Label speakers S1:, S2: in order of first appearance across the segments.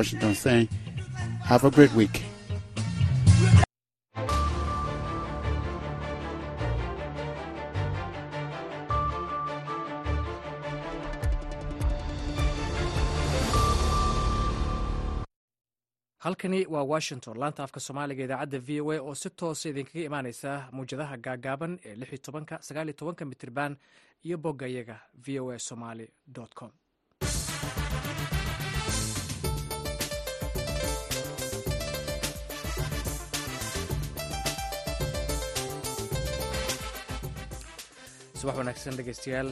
S1: Washington saying, have a great week.
S2: halkani waa washington laanta afka soomaaliga idaacadda v o a oo si toosa idinkaga imaaneysa muwjadaha gaagaaban ee mitirban iyo bogga iyaga v o a somaly com subax wanaagsan dhegeystayaal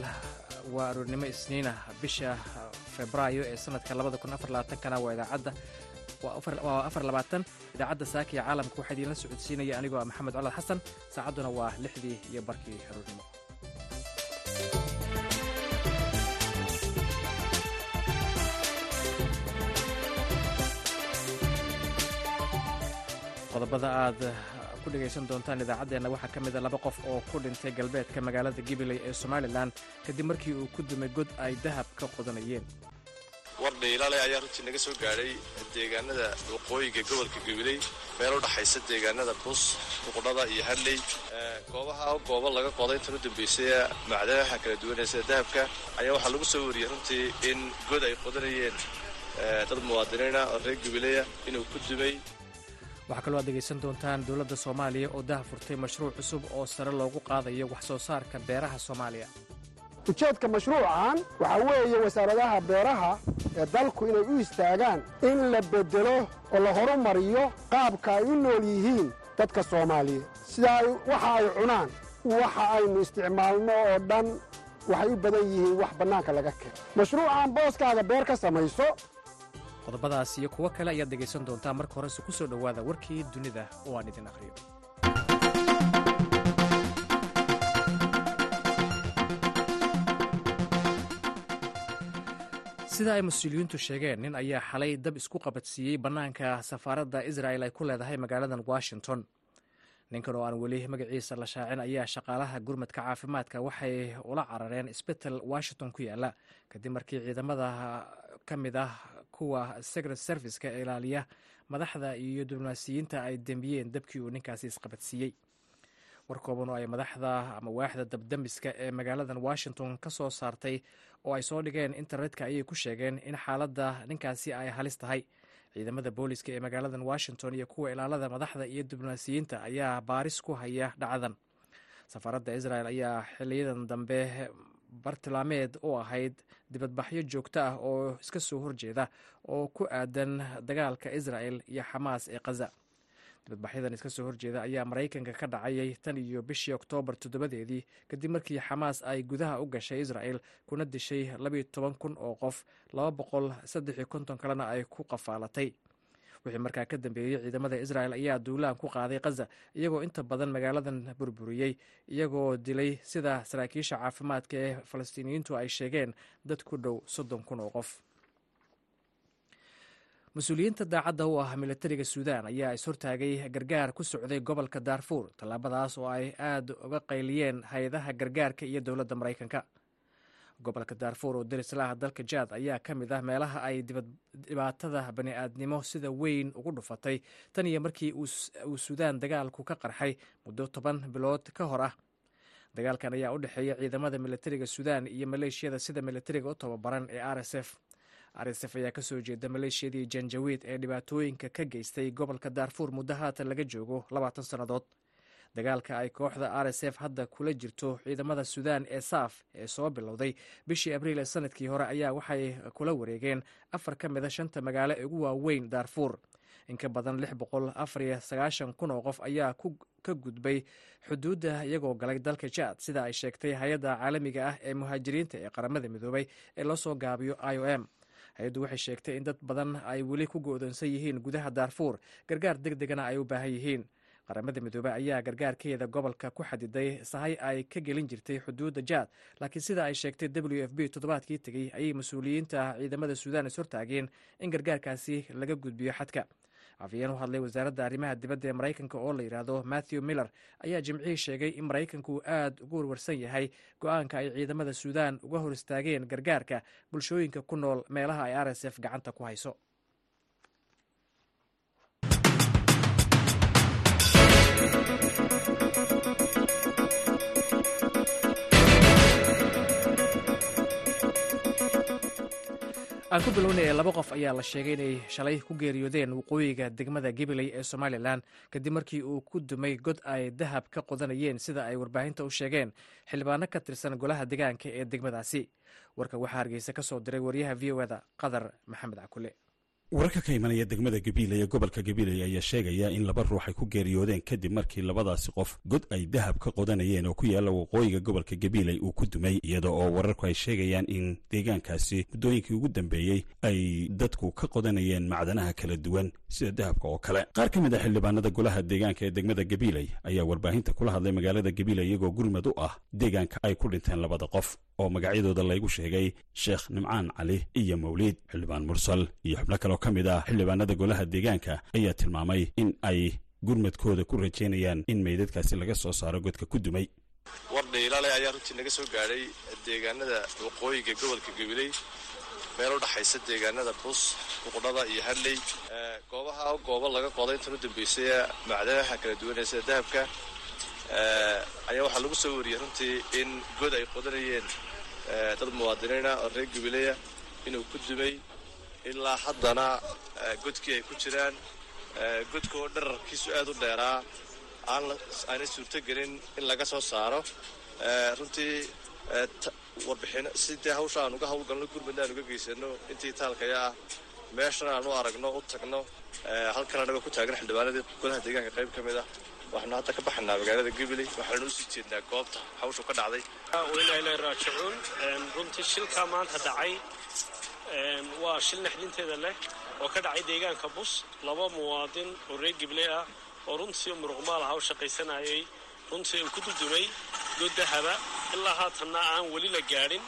S2: waa aroornimo isniina. Bisha febraayo ee sanadka labada kun afar labaatankana waa idaacadda waa afar labaatan. Idaacadda saaka iyo caalamka waxaa idiinla socodsiinaya anigoo ah maxamed colad xasan saacadduna waa lixdii iyo barkii aroornimo. Qodobada aad ku dhegaysan doontaan idaacaddeenna. Waxaa ka mida laba qof oo ku dhintay galbeedka magaalada gibiley ee somalilan kadib markii uu ku dumay god ay dahab ka qodanayeen
S3: war dhiilale ayaa runtii naga soo gaadhay deegaanada waqooyiga gobolka gabiley meel u dhaxaysa deegaanada bus duqudhada iyo hadley. Goobaha goobo laga qoday intan u dambeysay macdanaha kala duwanee sida dahabka ayaa waxaa lagu soo wariyey runtii in god ay qodanayeen dad muwaadiniina oo reer gabileya inuu ku dumay
S2: waxaa kaloo aad dhegaysan doontaan dowladda soomaaliya oo daha furtay mashruuc cusub oo sare loogu qaadayo wax soo saarka beeraha soomaaliya.
S4: Ujeedka mashruucan waxaa weeye wasaaradaha beeraha ee dalku inay u istaagaan in la beddelo oo la horumariyo qaabka ay u nool yihiin dadka soomaaliyeed sidaa waxa ay cunaan waxa aynu isticmaalno oo dhan waxay u badan yihiin wax bannaanka laga keeno. Mashruucan booskaaga beer ka samayso
S2: qodobadaas iyo kuwo kale ayaad dhegaysan doontaa marka horese ku soo dhowaada warkii dunida oo aan idin akhriyo. Sida ay mas'uuliyiintu sheegeen nin ayaa xalay dab isku qabadsiiyey bannaanka safaaradda israel ay ku leedahay magaaladan washington. Ninkan oo aan weli magaciisa la shaacin ayaa shaqaalaha gurmadka caafimaadka waxay ula carareen isbital washington ku yaalla kadib markii ciidamada ka mid ah kuwa secret serviceka ilaaliya madaxda iyo diblomaasiyiinta ay dembiyeen dabkii uu ninkaasi isqabadsiiyey. War kooban oo ay madaxda ama waaxda dabdamiska ee magaaladan washington ka soo saartay oo ay soo dhigeen internetka ayay ku sheegeen in xaaladda ninkaasi ay halis tahay. Ciidamada booliska ee magaaladan washington iyo kuwa ilaalada madaxda iyo diblomaasiyiinta ayaa baaris ku haya dhacdan safaaradda israel ayaa xiliyadan dambe bartilmaameed u ahayd dibadbaxyo joogto ah oo iska soo horjeeda oo ku aadan dagaalka israel iyo xamaas ee khaza dibadbaxyadan iska soo horjeeda ayaa maraykanka ka dhacayay tan iyo bishii oktoobar toddobadeedii kadib markii xamaas ay gudaha u gashay israel kuna dishay labiyo toban kun oo qof laba boqol saddex iyo konton kalena ay ku qafaalatay wixii markaa ka dambeeyey ciidamada israel ayaa duulaan ku qaaday khaza iyagoo inta badan magaaladan burburiyey iyagoo dilay sida saraakiisha caafimaadka ee falastiiniyiintu ay sheegeen dad ku dhow soddon kun oo qof. Mas'uuliyiinta daacadda u ah militariga suudan ayaa ishortaagay gargaar ku socday gobolka daarfuur tallaabadaas oo ay aad uga qayliyeen hay'adaha gargaarka iyo dowladda maraykanka gobolka daarfuur oo darislaha dalka jaad ayaa ka mid ah meelaha ay dhibaatada bani'aadnimo sida weyn ugu dhufatay. Tan iyo markii uu suudaan dagaalku ka qarxay muddo toban bilood ka hor ah. Dagaalkan ayaa u dhexeeya ciidamada militariga suudaan iyo maleeshiyada sida militariga u tababaran ee r s f. R s f ayaa ka soo jeeda maleeshiyadii janjawiid ee dhibaatooyinka ka geystay gobolka daarfuur muddo haatan laga joogo labaatan sannadood dagaalka ay kooxda r s f hadda kula jirto ciidamada suudaan ee saaf ee soo bilowday bishii abriil ee sannadkii hore ayaa waxay kula wareegeen afar ka mida shanta magaalo ee ugu waaweyn daarfuur in ka badan lix boqol afar iyo sagaashan kun oo qof ayaa ka gudbay xuduudda iyagoo galay dalka jaad sida ay sheegtay hay'adda caalamiga ah ee muhaajiriinta ee qaramada midoobay ee loo soo gaabiyo i o m. Hay'addu waxay sheegtay in dad badan ay weli ku go-doonsan yihiin gudaha daarfuur gargaar deg degana ay u baahan yihiin qaramada midoobey ayaa gargaarkeeda gobolka ku xadiday sahay ay ka gelin jirtay xuduudda jaad. Laakiin sida ay sheegtay w f b toddobaadkii tegey ayay mas'uuliyiinta ciidamada suudaan is hortaageen in gargaarkaasi laga gudbiyo xadka. Afayeen u hadlay wasaaradda arrimaha dibadda ee maraykanka oo la yidhaahdo matthew miller ayaa jimcihii sheegay in maraykanku aad ugu warwarsan yahay go'aanka ay ciidamada suudaan uga hor istaageen gargaarka bulshooyinka ku nool meelaha ay r s f gacanta ku hayso aan ku bilownay laba qof ayaa la sheegay inay shalay ku geeriyoodeen waqooyiga degmada gabiley ee somalilan kadib markii uu ku dumay god ay dahab ka qodanayeen sida ay warbaahinta u sheegeen xildhibaano ka tirsan golaha degaanka ee degmadaasi. Warka waxaa hargeysa ka soo diray waryaha v o eda qadar maxamed cakule
S5: wararka ka imanaya degmada gabiiley ee gobolka gabiiley ayaa sheegaya in laba ruux ay ku geeriyoodeen kadib markii labadaasi qof god ay dahab ka qodanayeen oo ku yaalla waqooyiga gobolka gabiiley uu ku dumay iyada oo wararku ay sheegayaan in deegaankaasi muddooyinkii ugu dambeeyey ay dadku ka qodanayeen macdanaha kala duwan sida dahabka oo kale. Qaar ka mid a xildhibaanada golaha deegaanka ee degmada gabiiley ayaa warbaahinta kula hadlay magaalada gabiiley iyagoo gurmad u ah deegaanka ay ku dhinteen labada qof oo magacyadooda laygu sheegay sheekh nimcaan cali iyo mawliid xildhibaan mursal iyo xubno kaleo ka mid ah xildhibaanada golaha deegaanka ayaa tilmaamay in ay gurmadkooda ku rajaynayaan in meydadkaasi laga soo saaro godka ku dumay.
S3: War dhiilale ayaa runtii naga soo gaadhay deegaanada waqooyiga gobolka gabiley meel u dhaxaysa deegaanada bus buqdhada iyo hadley. Goobaha goobo laga qoday intan u dambeysay macdanaha kala duwanee sida dahabka ayaa waxaa lagu soo wariyey runtii in god ay qodanayeen dad muwaadiniina oo reer gabileya inuu ku dumay ilaa haddana godkii ay ku jiraan. Godka oo dherarkiisu aad u dheeraa. Aanay suurtogelin in laga soo saaro. Runtii warbixino sidee hawsha aan uga hawlgalno gurmadna aan uga geysano intii taalkaya ah meeshana aan u aragno u tagno halkan anagoo ku taagan xildhibaanadii golaha deegaanka qayb ka mid ah. Waxaanu hadda ka baxaynaa magaalada gabiley waxaanu u sii jeednaa goobta hawshu ka dhacday.
S6: Runtii shilkaa maanta dhacay waa shil naxdinteeda leh oo ka dhacay deegaanka bus laba muwaadin oo reer gibley ah oo runtii muruqmaal aha u shaqaysanayay runtii uu ku dudumay god dahaba ilaa haatanna aan weli la gaadhin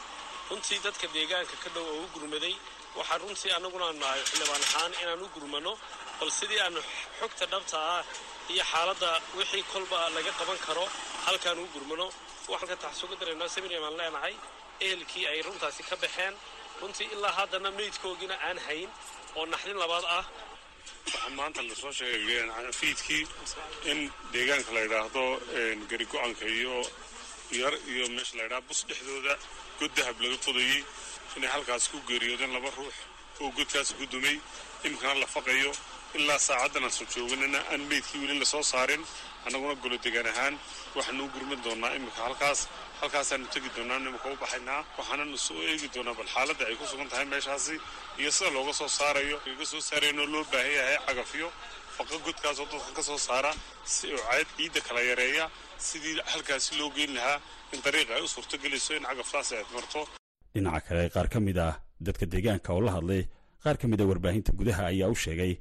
S6: runtii dadka deegaanka ka dhow oo u gurmaday waxaa runtii annaguna nahay xildhibaan ahaan inaan u gurmano bal sidii aanu xogta dhabta ah iyo xaaladda wixii kolba laga qaban karo halkaan u gurmano. Waxaan ka taxsuga daraynaa samiryam aan leenahay ehelkii ay runtaasi ka baxeen runtii ilaa haddana meydkoogiina aan hayn oo naxdin labaad ah.
S7: Waxaa maanta la soo sheegay fiidkii in deegaanka la yidhaahdo gari go'aanka iyo yar iyo meesha la ydhaha bus dhexdooda god dahab laga qodayey inay halkaas ku geeriyoodeen laba ruux oo godkaas ku dumay. Imikana la faqayo ilaa saacaddan aan soo jooganana aan meydkii weli la soo saarin. Annaguna golo degaan ahaan waxaanu u gurman doonaa imika halkaas halkaasaanu tegi doonaa imika u baxaynaa waxaananu soo eegi doonaa bal xaaladda ay ku sugan tahay meeshaasi iyo sida looga soo saarayo laga soo saaraynoo loo baahan yahay cagafyo faqa godkaasoo dadka ka soo saara si oo cayd ciidda kala yareeya sidii halkaasi loo geyn lahaa in dariiqa ay u suurtogelayso in cagaftaasi aad
S5: dhinaca kale qaar ka mid ah dadka deegaanka oo la hadlay qaar ka mid a warbaahinta gudaha ayaa u sheegay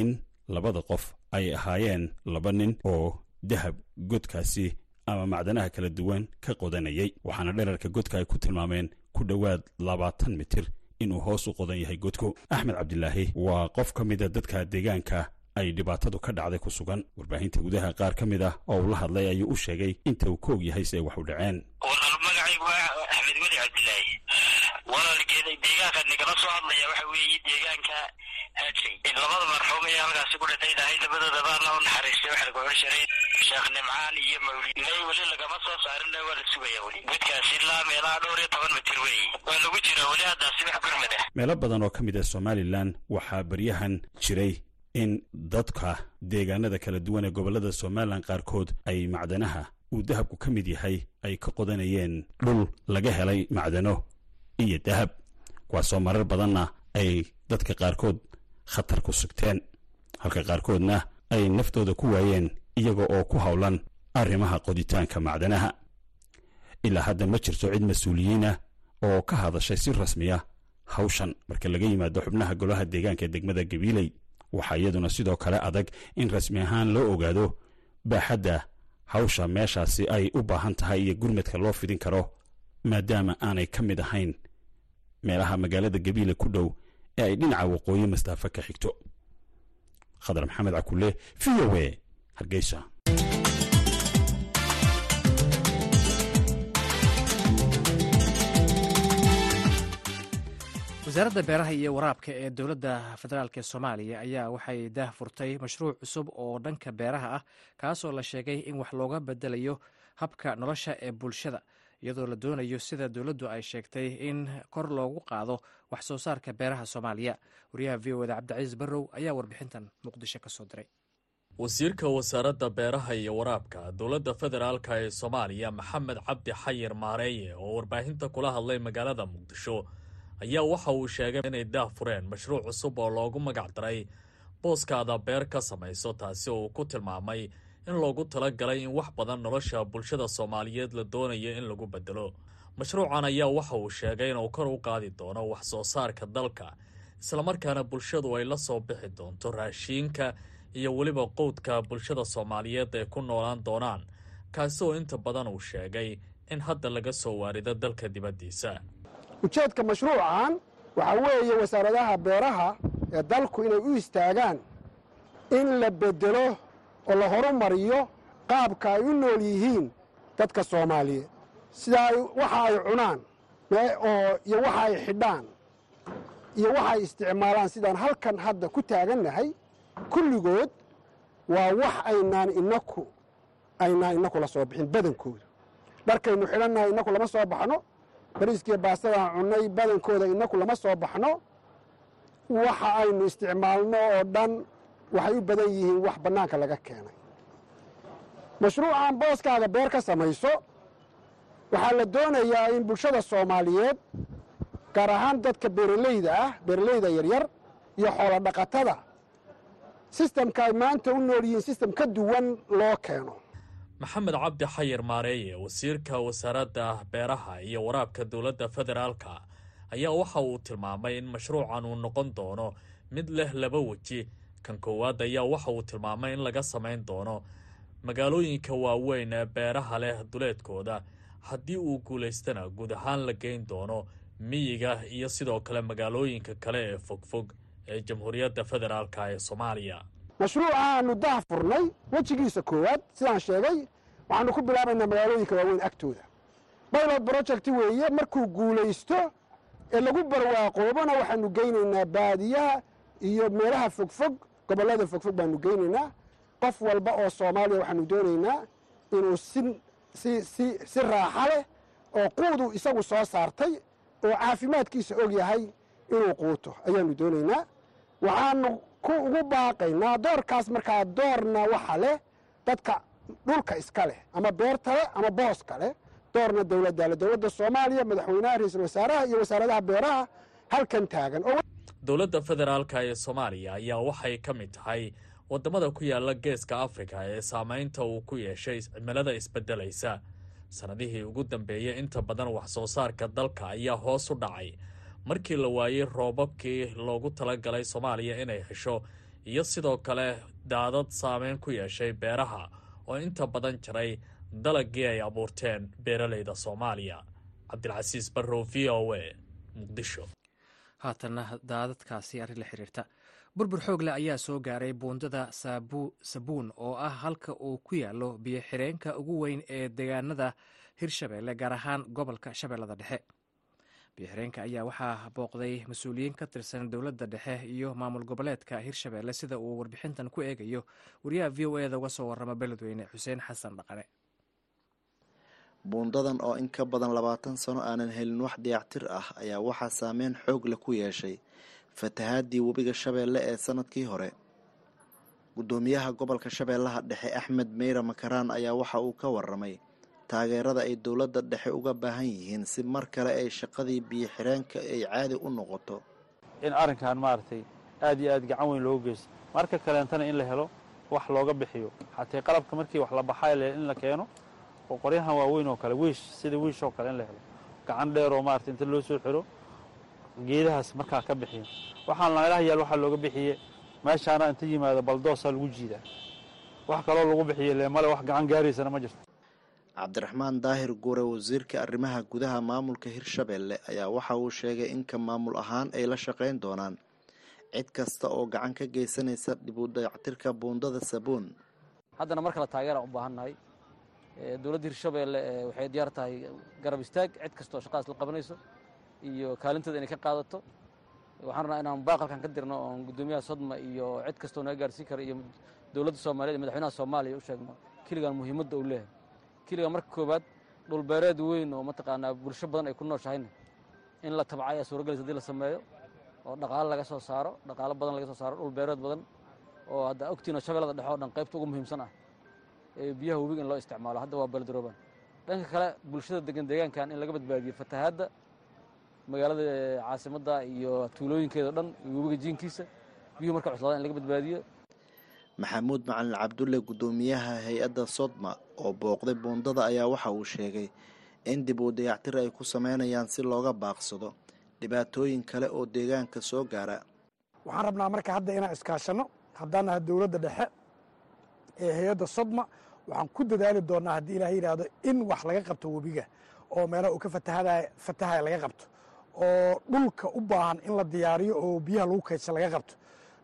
S5: in labada qof ay ahaayeen laba nin oo dahab godkaasi ama macdanaha kala duwan ka qodanayay waxaana dherarka godka ay ku tilmaameen ku dhowaad labaatan mitir inuu hoos u qodan yahay godku. Axmed cabdilaahi waa qof ka mida dadka deegaanka ay dhibaatadu ka dhacday ku sugan. Warbaahinta gudaha qaar ka mid ah oo uu la hadlay ayuu u sheegay inta uu ka og yahay si ay wax u dhaceen.
S8: Walaalkeeda deegaanka nagala soo hadlaya waxa weeye deegaanka hadley labada marxuum ee halkaasi ku dhintay dhahay labadoodaba alla u naxariistay waxa lagu orsharay sheekh nimcaan iyo mawlid ilay weli lagama soo saarin waa la sugaya weli. Godkaasi ilaa meelaha dhowr iyo toban mitir weeye waa lagu jira weli haddaasi wax gurmad ah
S5: meelo badan oo ka mid ah somalilan waxaa baryahan jiray in dadka deegaanada kala duwan ee gobollada somalilan qaarkood ay macdanaha uu dahabku ka mid yahay ay ka qodanayeen dhul laga helay macdano iyo dahab. Kuwaasoo marar badanna ay dadka qaarkood khatar ku sugteen halka qaarkoodna ay naftooda ku waayeen iyaga oo ku howlan arrimaha qoditaanka macdanaha. Ilaa hadda ma jirto cid mas'uuliyiinah oo ka hadashay si rasmiya hawshan marka laga yimaado xubnaha golaha deegaanka ee degmada gabiiley waxaa iyaduna sidoo kale adag in rasmi ahaan loo ogaado baaxadda hawsha meeshaasi ay u baahan tahay iyo gurmadka loo fidin karo maadaama aanay ka mid ahayn meelaha magaalada gabiile ku dhow ee ay dhinaca waqooyi mastaafo ka xigto. Khadar maxamed cakule v o e hargeysa
S2: wasaaradda beeraha iyo waraabka ee dowladda federaalk soomaaliya ayaa waxay daah furtay mashruuc cusub oo dhanka beeraha ah kaasoo la sheegay in wax looga bedelayo habka nolosha ee bulshada iyadoo la doonayo sida dowladdu ay sheegtay in kor loogu qaado wax soo saarka beeraha soomaaliya. Wariyaha v o da cabdicasiis barrow ayaa warbixintan muqdisho ka soo diray
S9: wasiirka wasaaradda beeraha iyo waraabka dowladda federaalka ee soomaaliya maxamed cabdi xayir maareeye oo warbaahinta kula hadlay magaalada muqdisho ayaa waxa uu sheegay inay daah fureen mashruuc cusub oo loogu magac daray booskaada beer ka samayso taasi oo uu ku tilmaamay in loogu talagalay in wax badan nolosha bulshada soomaaliyeed la doonayo in lagu bedelo mashruucan ayaa waxa uu sheegay inuu kor u qaadi doono wax soo saarka dalka islamarkaana bulshadu ay la soo bixi doonto raashiinka iyo weliba qowdka bulshada soomaaliyeed ay ku noolaan doonaan kaasi oo inta badan uu sheegay in hadda laga soo waarido dalka dibaddiisa.
S4: Ujeedka mashruucan waxaa weeye wasaaradaha beeraha ee dalku inay u istaagaan in la beddelo oo la horumariyo qaabka ay u nool yihiin dadka soomaaliyeed. Sida waxa ay cunaan iyo waxa ay xidhaan iyo waxa ay isticmaalaan sidaan halkan hadda ku taagannahay kulligood waa wax aynaan inaku aynaan inaku la soo bixin badankooda. Dharkaynu xidhannahay inaku lama soo baxno bariiskiiyo baastadaan cunnay badankooda inaku lama soo baxno waxa aynu isticmaalno oo dhan waxay u badan yihiin wax bannaanka laga keenay. Mashruucan booskaaga beer ka samayso waxaa la doonayaa in bulshada soomaaliyeed gaar ahaan dadka beeralayda ah beeralayda yaryar iyo xoolo dhaqatada sistamka ay maanta u nool yihiin sistem ka duwan loo keeno.
S9: Maxamed cabdi xayir maareeye wasiirka wasaaradda beeraha iyo waraabka dowladda federaalka ayaa waxa uu tilmaamay in mashruucan uu noqon doono mid leh laba weji. Kan koowaad ayaa waxa uu tilmaamay in laga samayn doono magaalooyinka waaweyn ee beeraha leh duleedkooda. Haddii uu guulaystana guud ahaan la geyn doono miyiga iyo sidoo kale magaalooyinka kale ee fogfog ee jamhuuriyadda federaalka ee soomaaliya.
S4: Mashruucaanu dah furnay wejigiisa koowaad sidaan sheegay waxaanu ku bilaabaynaa magaalooyinka waaweyn agtooda. Baylot project weeye markuu guulaysto ee lagu barwaaqoobona waxaanu geynaynaa baadiyaha iyo meelaha fogfog gobollada fogfog baanu geynaynaa. Qof walba oo soomaaliya waxaanu doonaynaa inuu si si si si raaxa leh oo quudu isagu soo saartay oo caafimaadkiisa og yahay inuu quuto ayaanu doonaynaa waxaanu ku ugu baaqaynaa doorkaas markaa doorna waxa leh dadka dhulka iska leh ama beerta leh ama booska leh. Doorna dowladda leh dowladda soomaaliya madaxweynaha ra'iisul wasaaraha iyo wasaaradaha beeraha halkan taagan.
S9: Dowladda federaalka ee soomaaliya ayaa waxay ka mid tahay waddamada ku yaalla geeska afrika ee saamaynta uu ku yeeshay cimilada isbeddelaysa sannadihii ugu dambeeyey inta badan wax soo saarka dalka ayaa hoos u dhacay markii la waayey roobabkii loogu talagalay soomaaliya inay hesho iyo sidoo kale daadad saameyn ku yeeshay beeraha oo inta badan jaray dalagii ay abuurteen beeralayda soomaaliya. Cabdilcasiis barrow v o a muqdisho.
S2: Haatanna daadadkaasi arrin la xiriirta. Burbur xoog leh ayaa soo gaaray buundada sabuun oo ah halka uu ku yaallo biyo xireenka ugu weyn ee deegaanada hirshabeelle gaar ahaan gobolka shabeellada dhexe biyoxireenka ayaa waxaa booqday mas'uuliyiin ka tirsan dowladda dhexe iyo maamul goboleedka hirshabeelle sida uu warbixintan ku eegayo. Wariyaha v o eda uga soo warrama beledweyne xuseen xasan dhaqane.
S10: Buundadan oo in ka badan labaatan sano aanan helin wax dayactir ah ayaa waxaa saameyn xoog leh ku yeeshay fatahaadii webiga shabeelle ee sannadkii hore. Guddoomiyaha gobolka shabeellaha dhexe axmed meyra makaraan ayaa waxa uu ka waramay taageerada ay dowladda dhexe uga baahan yihiin si mar kale ay shaqadii biyo xireenka ay caadi u noqoto.
S11: In arrinkan maaragtay aad iyo aad gacan weyn loogu geysto. Marka kaleentana in la helo wax looga bixiyo. Xatee qalabka markii wax la baxay in la keeno qoryahan waaweyn oo kale wiish sida wiish oo kale in la helo. Gacan dheer oo maarata inta loo soo xiro geedahaas markaa ka bixiyo. Waxaan meelaha yaal waxaa looga bixiye. Meeshaana inta yimaado baldoosaa lagu jiidaa. Wax kaloo lagu bixiye le male wax gacan gaaraysana ma jirto
S10: cabdiraxmaan daahir guure wasiirka arrimaha gudaha maamulka hirshabeelle ayaa waxa uu sheegay in ka maamul ahaan ay la shaqayn doonaan. Cid kasta oo gacan ka geysanaysa dib u dayactirka buundada sabuun
S12: haddana mar kale taageeraan u baahannahay dowladda hirshabeelle waxay diyaar tahay garab istaag cid kasta oo shaqadaas la qabanayso iyo kaalinteeda inay ka qaadato. Waxaan rabnaa inaan baaqalkan ka dirno oon guddoomiyaha sodma iyo cid kastoo naga gaarsiin kara iyo dowladda soomaaliyed iyo madaxweynaha soomaaliya u sheegno kiligan muhiimadda uu leeyahay kiligan marka koowaad dhulbeereed weyn oo mataqaanaa bulsho badan ay ku nooshahayna in la tabca ayaa suuragelaysa haddii la sameeyo oo dhaqaalo laga soo saaro dhaqaalo badan laga soo saaro dhulbeereed badan oo hadda ogtiina shabeellada dhexe oo dhan qaybta ugu muhiimsan ah ee biyaha webiga in loo isticmaalo. Hadda waa beledrooban dhanka kale bulshada degan deegaankan in laga badbaadiyo fatahaadda magaalada caasimadda iyo tuulooyinkeeda dhan iyo webiga jiinkiisa biyuhu marka cuslaadaan in laga badbaadiyo
S10: maxamuud macalin cabdulle guddoomiyaha hay'adda sodma oo booqday buundada ayaa waxa uu sheegay in dib uu dayactir ay ku sameynayaan si looga baaqsado dhibaatooyin kale oo deegaanka soo gaara.
S13: Waxaan rabnaa marka hadda inaan iskaashanno haddaan nahay dowladda dhexe ee hay'adda sodma waxaan ku dadaali doonnaa haddii ilaah yidhaahdo in wax laga qabto webiga oo meelaha uu ka fatahadaya fatahaya laga qabto oo dhulka u baahan in la diyaariyo oo biyaha lagu kaydsa laga qabto.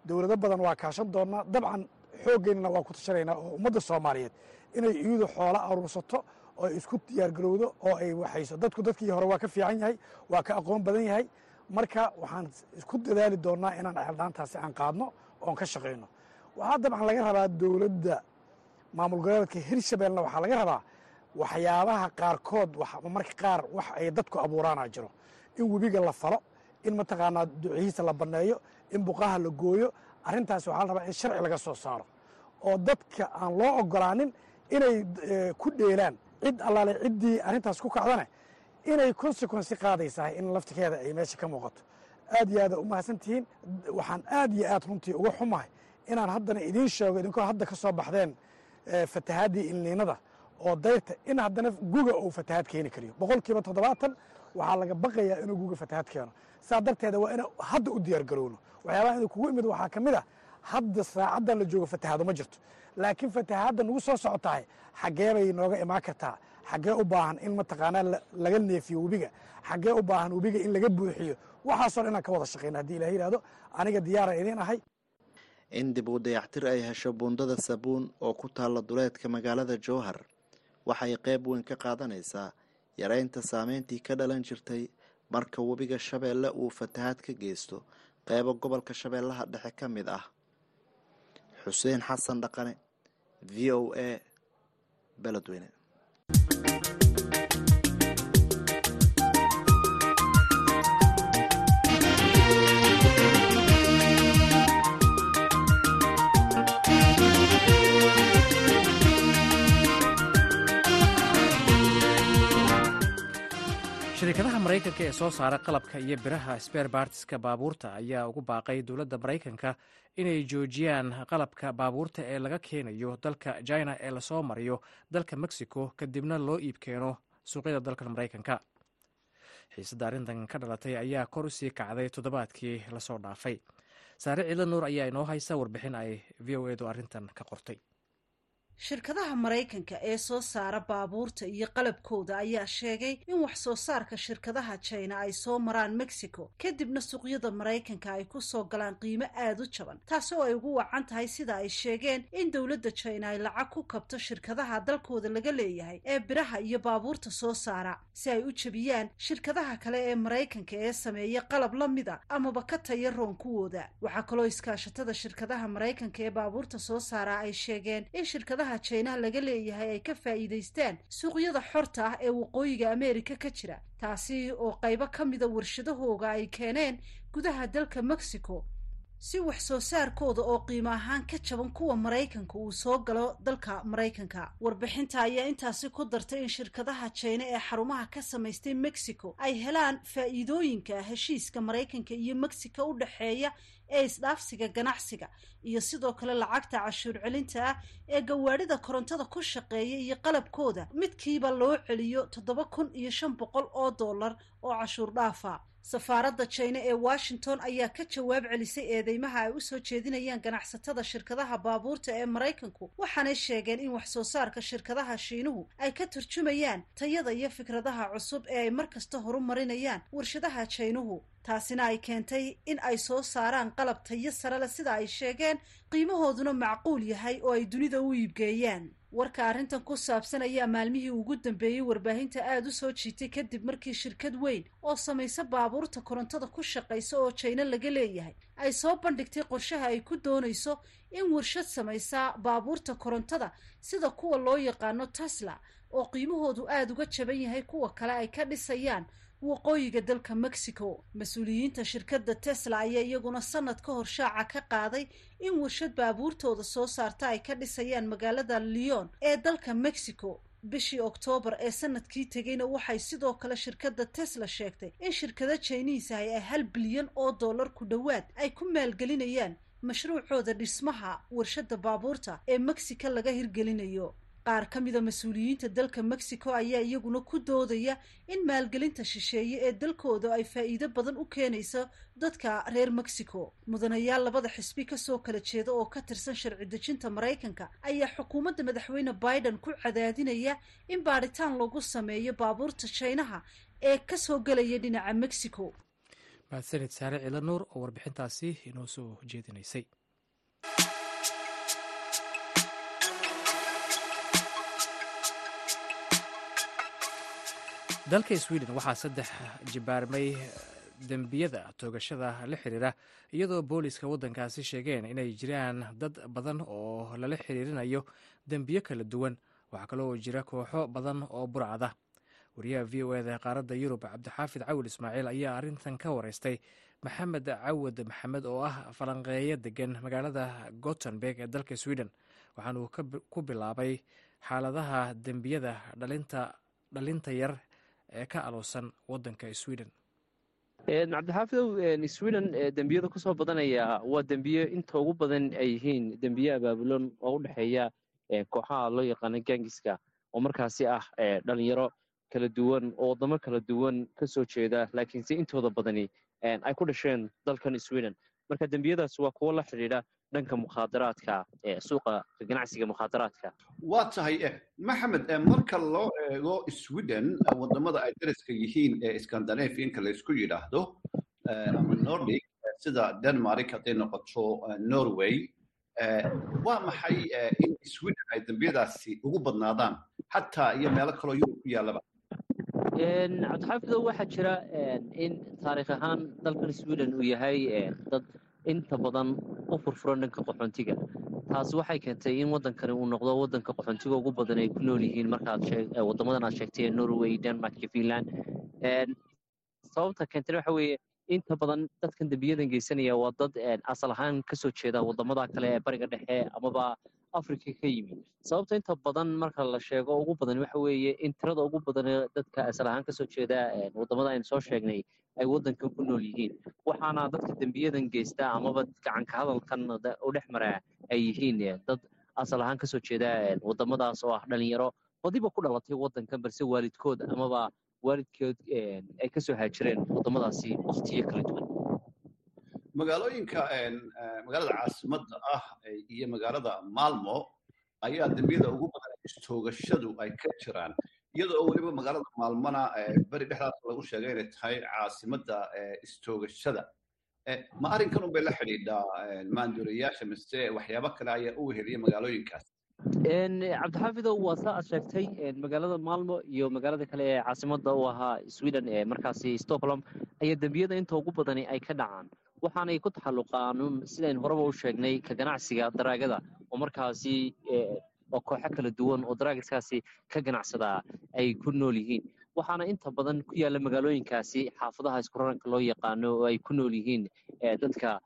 S13: Dowlado badan waa kaashan doonnaa dabcan xooggeenana waa ku tashanaynaa oo ummadda soomaaliyeed inay iyadu xoola aruursato oo isku diyaargarowdo oo ay waxayso. Dadku dadkii hore waa ka fiican yahay waa ka aqoon badan yahay. Marka waxaan isku dadaali doonnaa inaan ceeldhaantaasi aan qaadno oon ka shaqayno waxaa dabcan laga rabaa dowladda maamul goboleedka hirshabeelna waxaa laga rabaa waxyaabaha qaarkood marka qaar wax ay dadku abuuraana jiro. In webiga la falo in mataqaanaa ducihiisa la banneeyo in buqaha la gooyo arrintaas waxaa la rabaa in sharci laga soo saaro oo dadka aan loo ogolaanin inay ku dheelaan cid allaale ciddii arrintaas ku kacdane inay consequensi qaadaysaa in laftikeeda ay meesha ka muuqato. Aad iyo aada u mahadsan tihiin waxaan aad iyo aad runtii uga xumahay inaan haddana idiin sheego idinkoo hadda ka soo baxdeen fatahaadii ilniinada oo dayrta in haddana guga uu fatahaad keeni kariyo. Boqol kiiba toddobaatan waxaa laga baqayaa inuu guga fatahaad keeno. Saa darteeda waa ina hadda u diyaar garowno waxyaabaha inuu kugu imid waxaa ka mid ah hadda saacaddan la joogo fatahaado ma jirto. Laakiin fatahaadda nagu soo socotahay xaggee bay nooga imaan kartaa. Xaggee u baahan in mataqaanaa laga neefiyo webiga xaggee u baahan webiga in laga buuxiyo. Waxaasoo inaan ka wada shaqayna haddii ilah yidhahdo aniga diyaaran idiin ahay.
S10: In dib u dayactir ay hesho buundada sabuun oo ku taalla duleedka magaalada jowhar waxay qayb weyn ka qaadanaysaa yareynta saameyntii ka dhalan jirtay marka webiga shabeelle uu fatahaad ka geysto qeybo gobolka shabeellaha dhexe ka mid ah. Xuseen xasan dhaqane v o a beledweyne
S2: shirkadaha maraykanka ee soo saara qalabka iyo biraha sber bartiska baabuurta ayaa ugu baaqay dowladda maraykanka inay joojiyaan qalabka baabuurta ee laga keenayo dalka china ee la soo mariyo dalka mexico kadibna loo iib keeno suuqyada dalka maraykanka. Xiisadda arrintan ka dhalatay ayaa kor u sii kacday toddobaadkii la soo dhaafay. Saare ciidla nuur ayaa inoo haysa warbixin ay v o edu arrintan ka qortay
S14: shirkadaha maraykanka ee soo saara baabuurta iyo qalabkooda ayaa sheegay in wax soo saarka shirkadaha jina ay soo maraan mexico. Kadibna suuqyada maraykanka ay ku soo galaan qiimo aada u jaban taasi oo ay ugu wacan tahay sida ay sheegeen in dowladda jina ay lacag ku kabto shirkadaha dalkooda laga leeyahay ee biraha iyo baabuurta soo saara si ay u jebiyaan shirkadaha kale ee maraykanka ee sameeya qalab la mida amaba ka taya roon kuwooda waxaa kaloo iskaashatada shirkadaha maraykanka ee baabuurta soo saara ay sheegeen in shirkadaha jinaha laga leeyahay ay ka faa'iidaystaan suuqyada xorta ah ee waqooyiga ameerika ka jira taasi oo qaybo ka mida warshadahooga ay keeneen gudaha dalka mexico. Si wax soo saarkooda oo qiimo ahaan ka jaban kuwa maraykanka uu soo galo dalka maraykanka. Warbixinta ayaa intaasi ku dartay in shirkadaha jina ee xarumaha ka samaystay mexico ay helaan faa'iidooyinka heshiiska maraykanka iyo mexico u dhexeeya ee isdhaafsiga ganacsiga iyo sidoo kale lacagta cashuur celinta ah ee gawaadhida korontada ku shaqeeya iyo qalabkooda. Midkiiba loo celiyo toddoba kun iyo shan boqol oo dollar oo cashuur dhaafa safaaradda jina ee washington ayaa ka jawaab celisay eedeymaha ay u soo jeedinayaan ganacsatada shirkadaha baabuurta ee maraykanku waxaanay sheegeen in wax soo saarka shirkadaha shiinuhu ay ka turjumayaan tayada iyo fikradaha cusub ee ay mar kasta horumarinayaan warshadaha jaynuhu taasina ay keentay in ay soo saaraan qalab tayo sare sida ay sheegeen qiimahooduna macquul yahay oo ay dunida u iibgeeyaan warka arrintan ku saabsan ayaa maalmihii ugu dambeeyey warbaahinta aada u soo jiitay kadib markii shirkad weyn oo samaysa baabuurta korontada ku shaqaysa oo jayno laga leeyahay. Ay soo bandhigtay qorshaha ay ku doonayso in warshad samaysa baabuurta korontada sida kuwa loo yaqaano tesla oo qiimahoodu aada uga jaban yahay kuwa kale ay ka dhisayaan waqooyiga dalka mexico. Mas'uuliyiinta shirkadda tesla ayaa iyaguna sanad ka hor shaaca ka qaaday in warshad baabuurtooda soo saarta ay ka dhisayaan magaalada leon ee dalka mexico. Bishii oktoobar ee sannadkii tegeyna waxay sidoo kale shirkadda tesla sheegtay in shirkado jiniisahay ay hal bilyan oo dollar ku dhowaad ay ku maalgelinayaan mashruucooda dhismaha warshadda baabuurta ee mexico laga hirgelinayo qaar ka mida mas'uuliyiinta dalka mexico ayaa iyaguna ku doodaya in maalgelinta shisheeye ee dalkooda ay faa'iido badan u keenayso dadka reer mexico. Mudanayaal labada xisbi ka soo kala jeeda oo ka tirsan sharci dejinta maraykanka ayaa xukuumadda madaxweyne biden ku cadaadinaya in baadhitaan lagu sameeyo baabuurta jinaha ee ka soo gelaya dhinaca mexico.
S2: Mahadsanid saare ciila nuur oo warbixintaasi inoo soo jeedinaysay dalka sweden waxaa saddex jibaarmay dembiyada toogashada la xiriira iyadoo booliska waddankaasi sheegeen inay jiraan dad badan oo lala xiriirinayo dembiyo kala duwan. Waxaa kaloo jira kooxo badan oo burcada wariyaha v o eda qaaradda yurub cabdixaafid cawil ismaaciil ayaa arrintan ka wareystay maxamed cawad maxamed oo ah falanqeeyo degan magaalada gotenberg ee dalka sweden. Waxaanuu ku bilaabay xaaladaha dembiyada dhalinta yar ee ka aloosan wadanka sweden.
S15: Cabdixaafidow sweden dembiyada ku soo badanaya waa dembiyo inta ugu badan ay yihiin dembiyo abaabulan oo u dhexeeya kooxaha loo yaqaano gangiska oo markaasi ah dhalinyaro kala duwan oo waddamo kala duwan ka soo jeeda laakiinse intooda badani ay ku dhasheen dalkan sweden. Marka dembiyadaas waa kuwo la xidhiidha dhanka mukhaadaraadka suuqa ganacsiga mukhaadaraadka.
S16: Waa tahay maxamed marka loo eego sweden waddamada ay dariska yihiin ee scandinavianka laysku yidhaahdo ama nordic sida denmark hadday noqoto norway waa maxay in sweden ay dembiyadaasi ugu badnaadaan? Xataa iyo meelo kaloo yurub ku yaallaba.
S15: Cabdixaafidow waxaa jira in taarikh ahaan dalkan sweden uu yahay dad inta badan u furfuran dhanka qaxoontiga taas waxay keentay in waddankani uu noqdo waddanka qaxoontiga ugu badan ay ku nool yihiin markaad waddamadan aad sheegtay norway denmark iyo finland. Sababta keentana waxa weeye inta badan dadkan dembiyadan geysanaya waa dad asal ahaan ka soo jeeda waddamada kale ee bariga dhexe amaba africa ka yimid. Sababta inta badan marka la sheego ugu badan waxa weeye in tirada ugu badan dadka asal ahaan ka soo jeeda waddamada aynu soo sheegnay ay waddankan ku nool yihiin. Waxaana dadka dembiyadan geysta amaba gacanka hadalkan u dhex maraa ay yihiin dad asal ahaan ka soo jeeda waddamadaas oo ah dhalinyaro. Badiba ku dhalatay waddankan balse waalidkood amaba waalidkood ay ka soo haajireen waddamadaasi waktiyo kala duwan
S16: magaalooyinka magaalada caasimadda ah iyo magaalada maalmo ayaa dembiyada ugu badan istoogashadu ay ka jiraan. Iyadoo oo weliba magaalada maalmona beri dhexdaas lagu sheegay inay tahay caasimadda istoogashada. Ma arrinkan unbay la xidhiidhaa maanduuriyayaasha mise waxyaabo kale ayaa u weheliya magaalooyinkaas?
S15: Cabdixaafidow waa saa aad sheegtay magaalada maalmo iyo magaalada kale ee caasimadda u ahaa sweden ee markaasi stockholm ayaa dembiyada inta ugu badani ay ka dhacaan waxaanay ku taxalluqaan sidayn horeba u sheegnay ka ganacsiga daraagada oo markaasi oo kooxo kala duwan oo daraagiskaasi ka ganacsadaa ay ku nool yihiin. Waxaana inta badan ku yaalla magaalooyinkaasi xaafadaha iskuraranka loo yaqaano oo ay ku nool yihiin dadka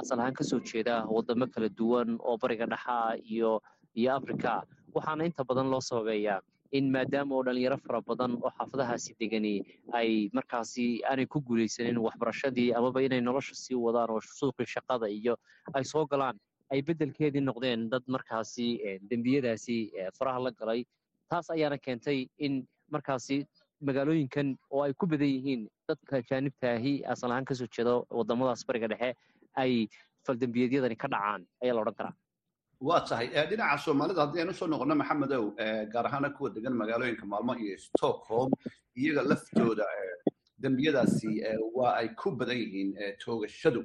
S15: asal ahaan ka soo jeeda waddamo kala duwan oo bariga dhexa iyo iyo africa waxaana inta badan loo sababeeyaa in maadaama oo dhalinyaro fara badan oo xaafadahaasi degani ay markaasi aanay ku guulaysanin waxbarashadii amaba inay nolosha sii wadaan oo suuqii shaqada iyo ay soo galaan ay beddelkeedii noqdeen dad markaasi dembiyadaasi faraha la galay. Taas ayaana keentay in markaasi magaalooyinkan oo ay ku badan yihiin dadka jaanibtaahi asal ahaan ka soo jeeda waddamadaas bariga dhexe ay faldembiyeedyadani ka dhacaan ayaa la odhan karaa
S16: waa tahay dhinaca soomaalida haddii aynu soo noqono maxamedow gaar ahaana kuwa degan magaalooyinka maalmo iyo stockholm iyaga laftooda dembiyadaasi waa ay ku badan yihiin toogashadu.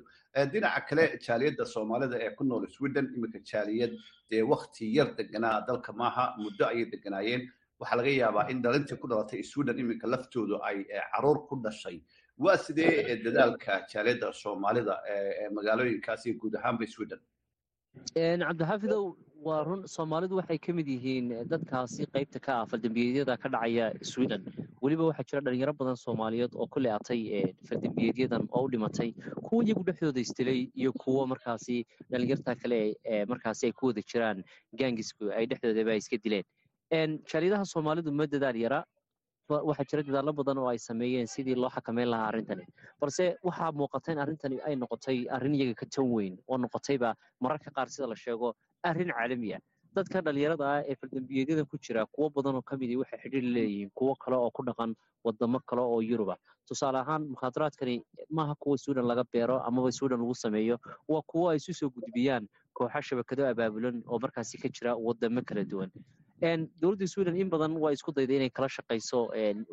S16: Dhinaca kale jaaliyadda soomaalida ee ku nool sweden iminka jaaliyad dee wakti yar deganaa dalka maaha muddo ayay deganaayeen waxaa laga yaabaa in dhalintii ku dhalatay sweden iminka laftoodu ay carruur ku dhashay. Waa sidee dadaalka jaaliyadda soomaalida ee magaalooyinkaasi guud ahaanba sweden
S15: cabdixaafidow waa run soomaalidu waxay ka mid yihiin dadkaasi qaybta ka ah faldambiyeedyada ka dhacaya sweden. Weliba waxaa jira dhalinyaro badan soomaaliyeed oo ku leatay faldambiyeedyadan oo u dhimatay kuwa iyagu dhexdooda isdilay iyo kuwo markaasi dhalinyarta kale ee markaasi ay ku wada jiraan. Gaangisku ay dhexdoodaba iska dileen. Jaaliyadaha soomaalidu ma dadaal yara waxaa jira dadaallo badan oo ay sameeyeen sidii loo xakameyn lahaa arrintani. Balse waxaa muuqata in arrintani ay noqotay arrin iyaga ka tan weyn oo noqotayba mararka qaar sida la sheego arrin caalami ah. Dadka dhalinyarada ah ee faldambiyeedyada ku jira kuwo badan oo ka midii waxay xidhiir leeyihiin kuwo kale oo ku dhaqan wadamo kale oo yuruba tusaale ahaan mukhaadaraadkani maaha kuwa sweden laga beero amaba sweden lagu sameeyo waa kuwo ay isu soo gudbiyaan kooxa shabakado abaabulan oo markaasi ka jira wadamo kala duwan dowladda sweden in badan waa isku dayda inay kala shaqayso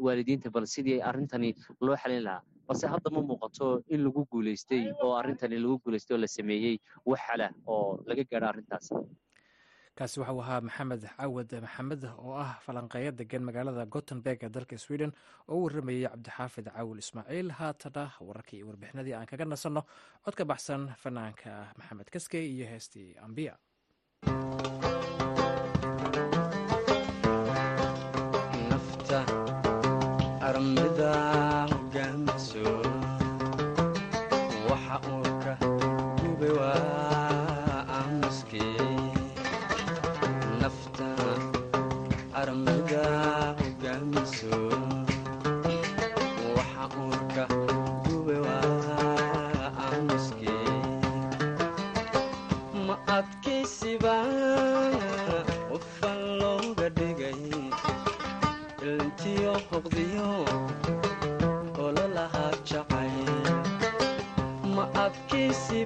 S15: waalidiinta bal sidii arrintani loo xalin lahaa. Balse hadda ma muuqato in lagu guuleystay oo arrintani lagu guuleystay oo la sameeyey wax xala oo laga gaadho arrintaas.
S2: Kaasi waxau ahaa maxamed cawad maxamed oo ah falanqeeyo degan magaalada gotemberg ee dalka sweden oo u warramayey cabdixaafid cawil ismaaciil. Haatana wararkii warbixinadii aan kaga nasanno cod ka baxsan fanaanka maxamed kaskey iyo heestii ambiya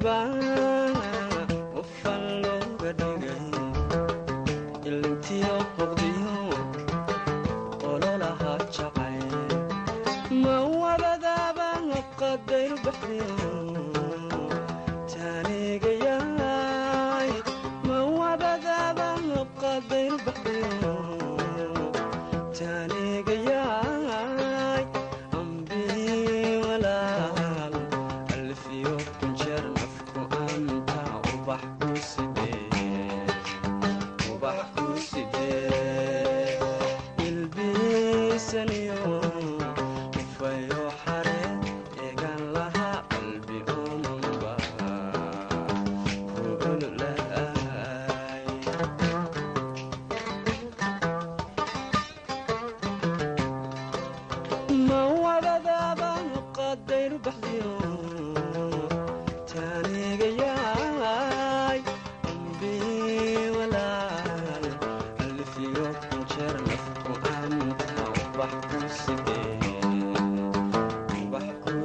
S17: adkaysiba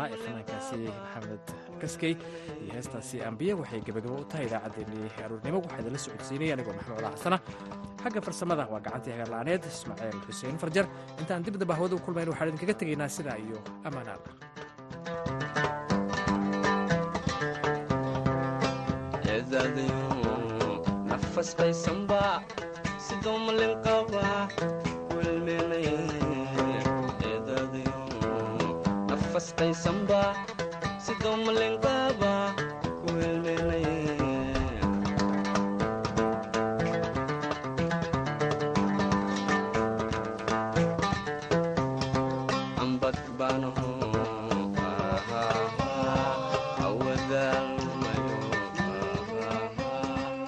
S2: baxsanaa ee fanaankaasi maxamed kaskey iyo heestaasi ambiya waxay gebagabo u tahay idaacaddeenii aroornimo waxaa socodsiinaya anigoo maxamed ola xasana. Xagga farsamada waa gacantii hagarla'aaneed ismaaciil xuseen farjar. Intaan dibdaba hawada u kulmayn waxaan idinkaga tegaynaa sidaa iyo
S17: qaba wilminaye nafasqaysanba sidoo malin qaba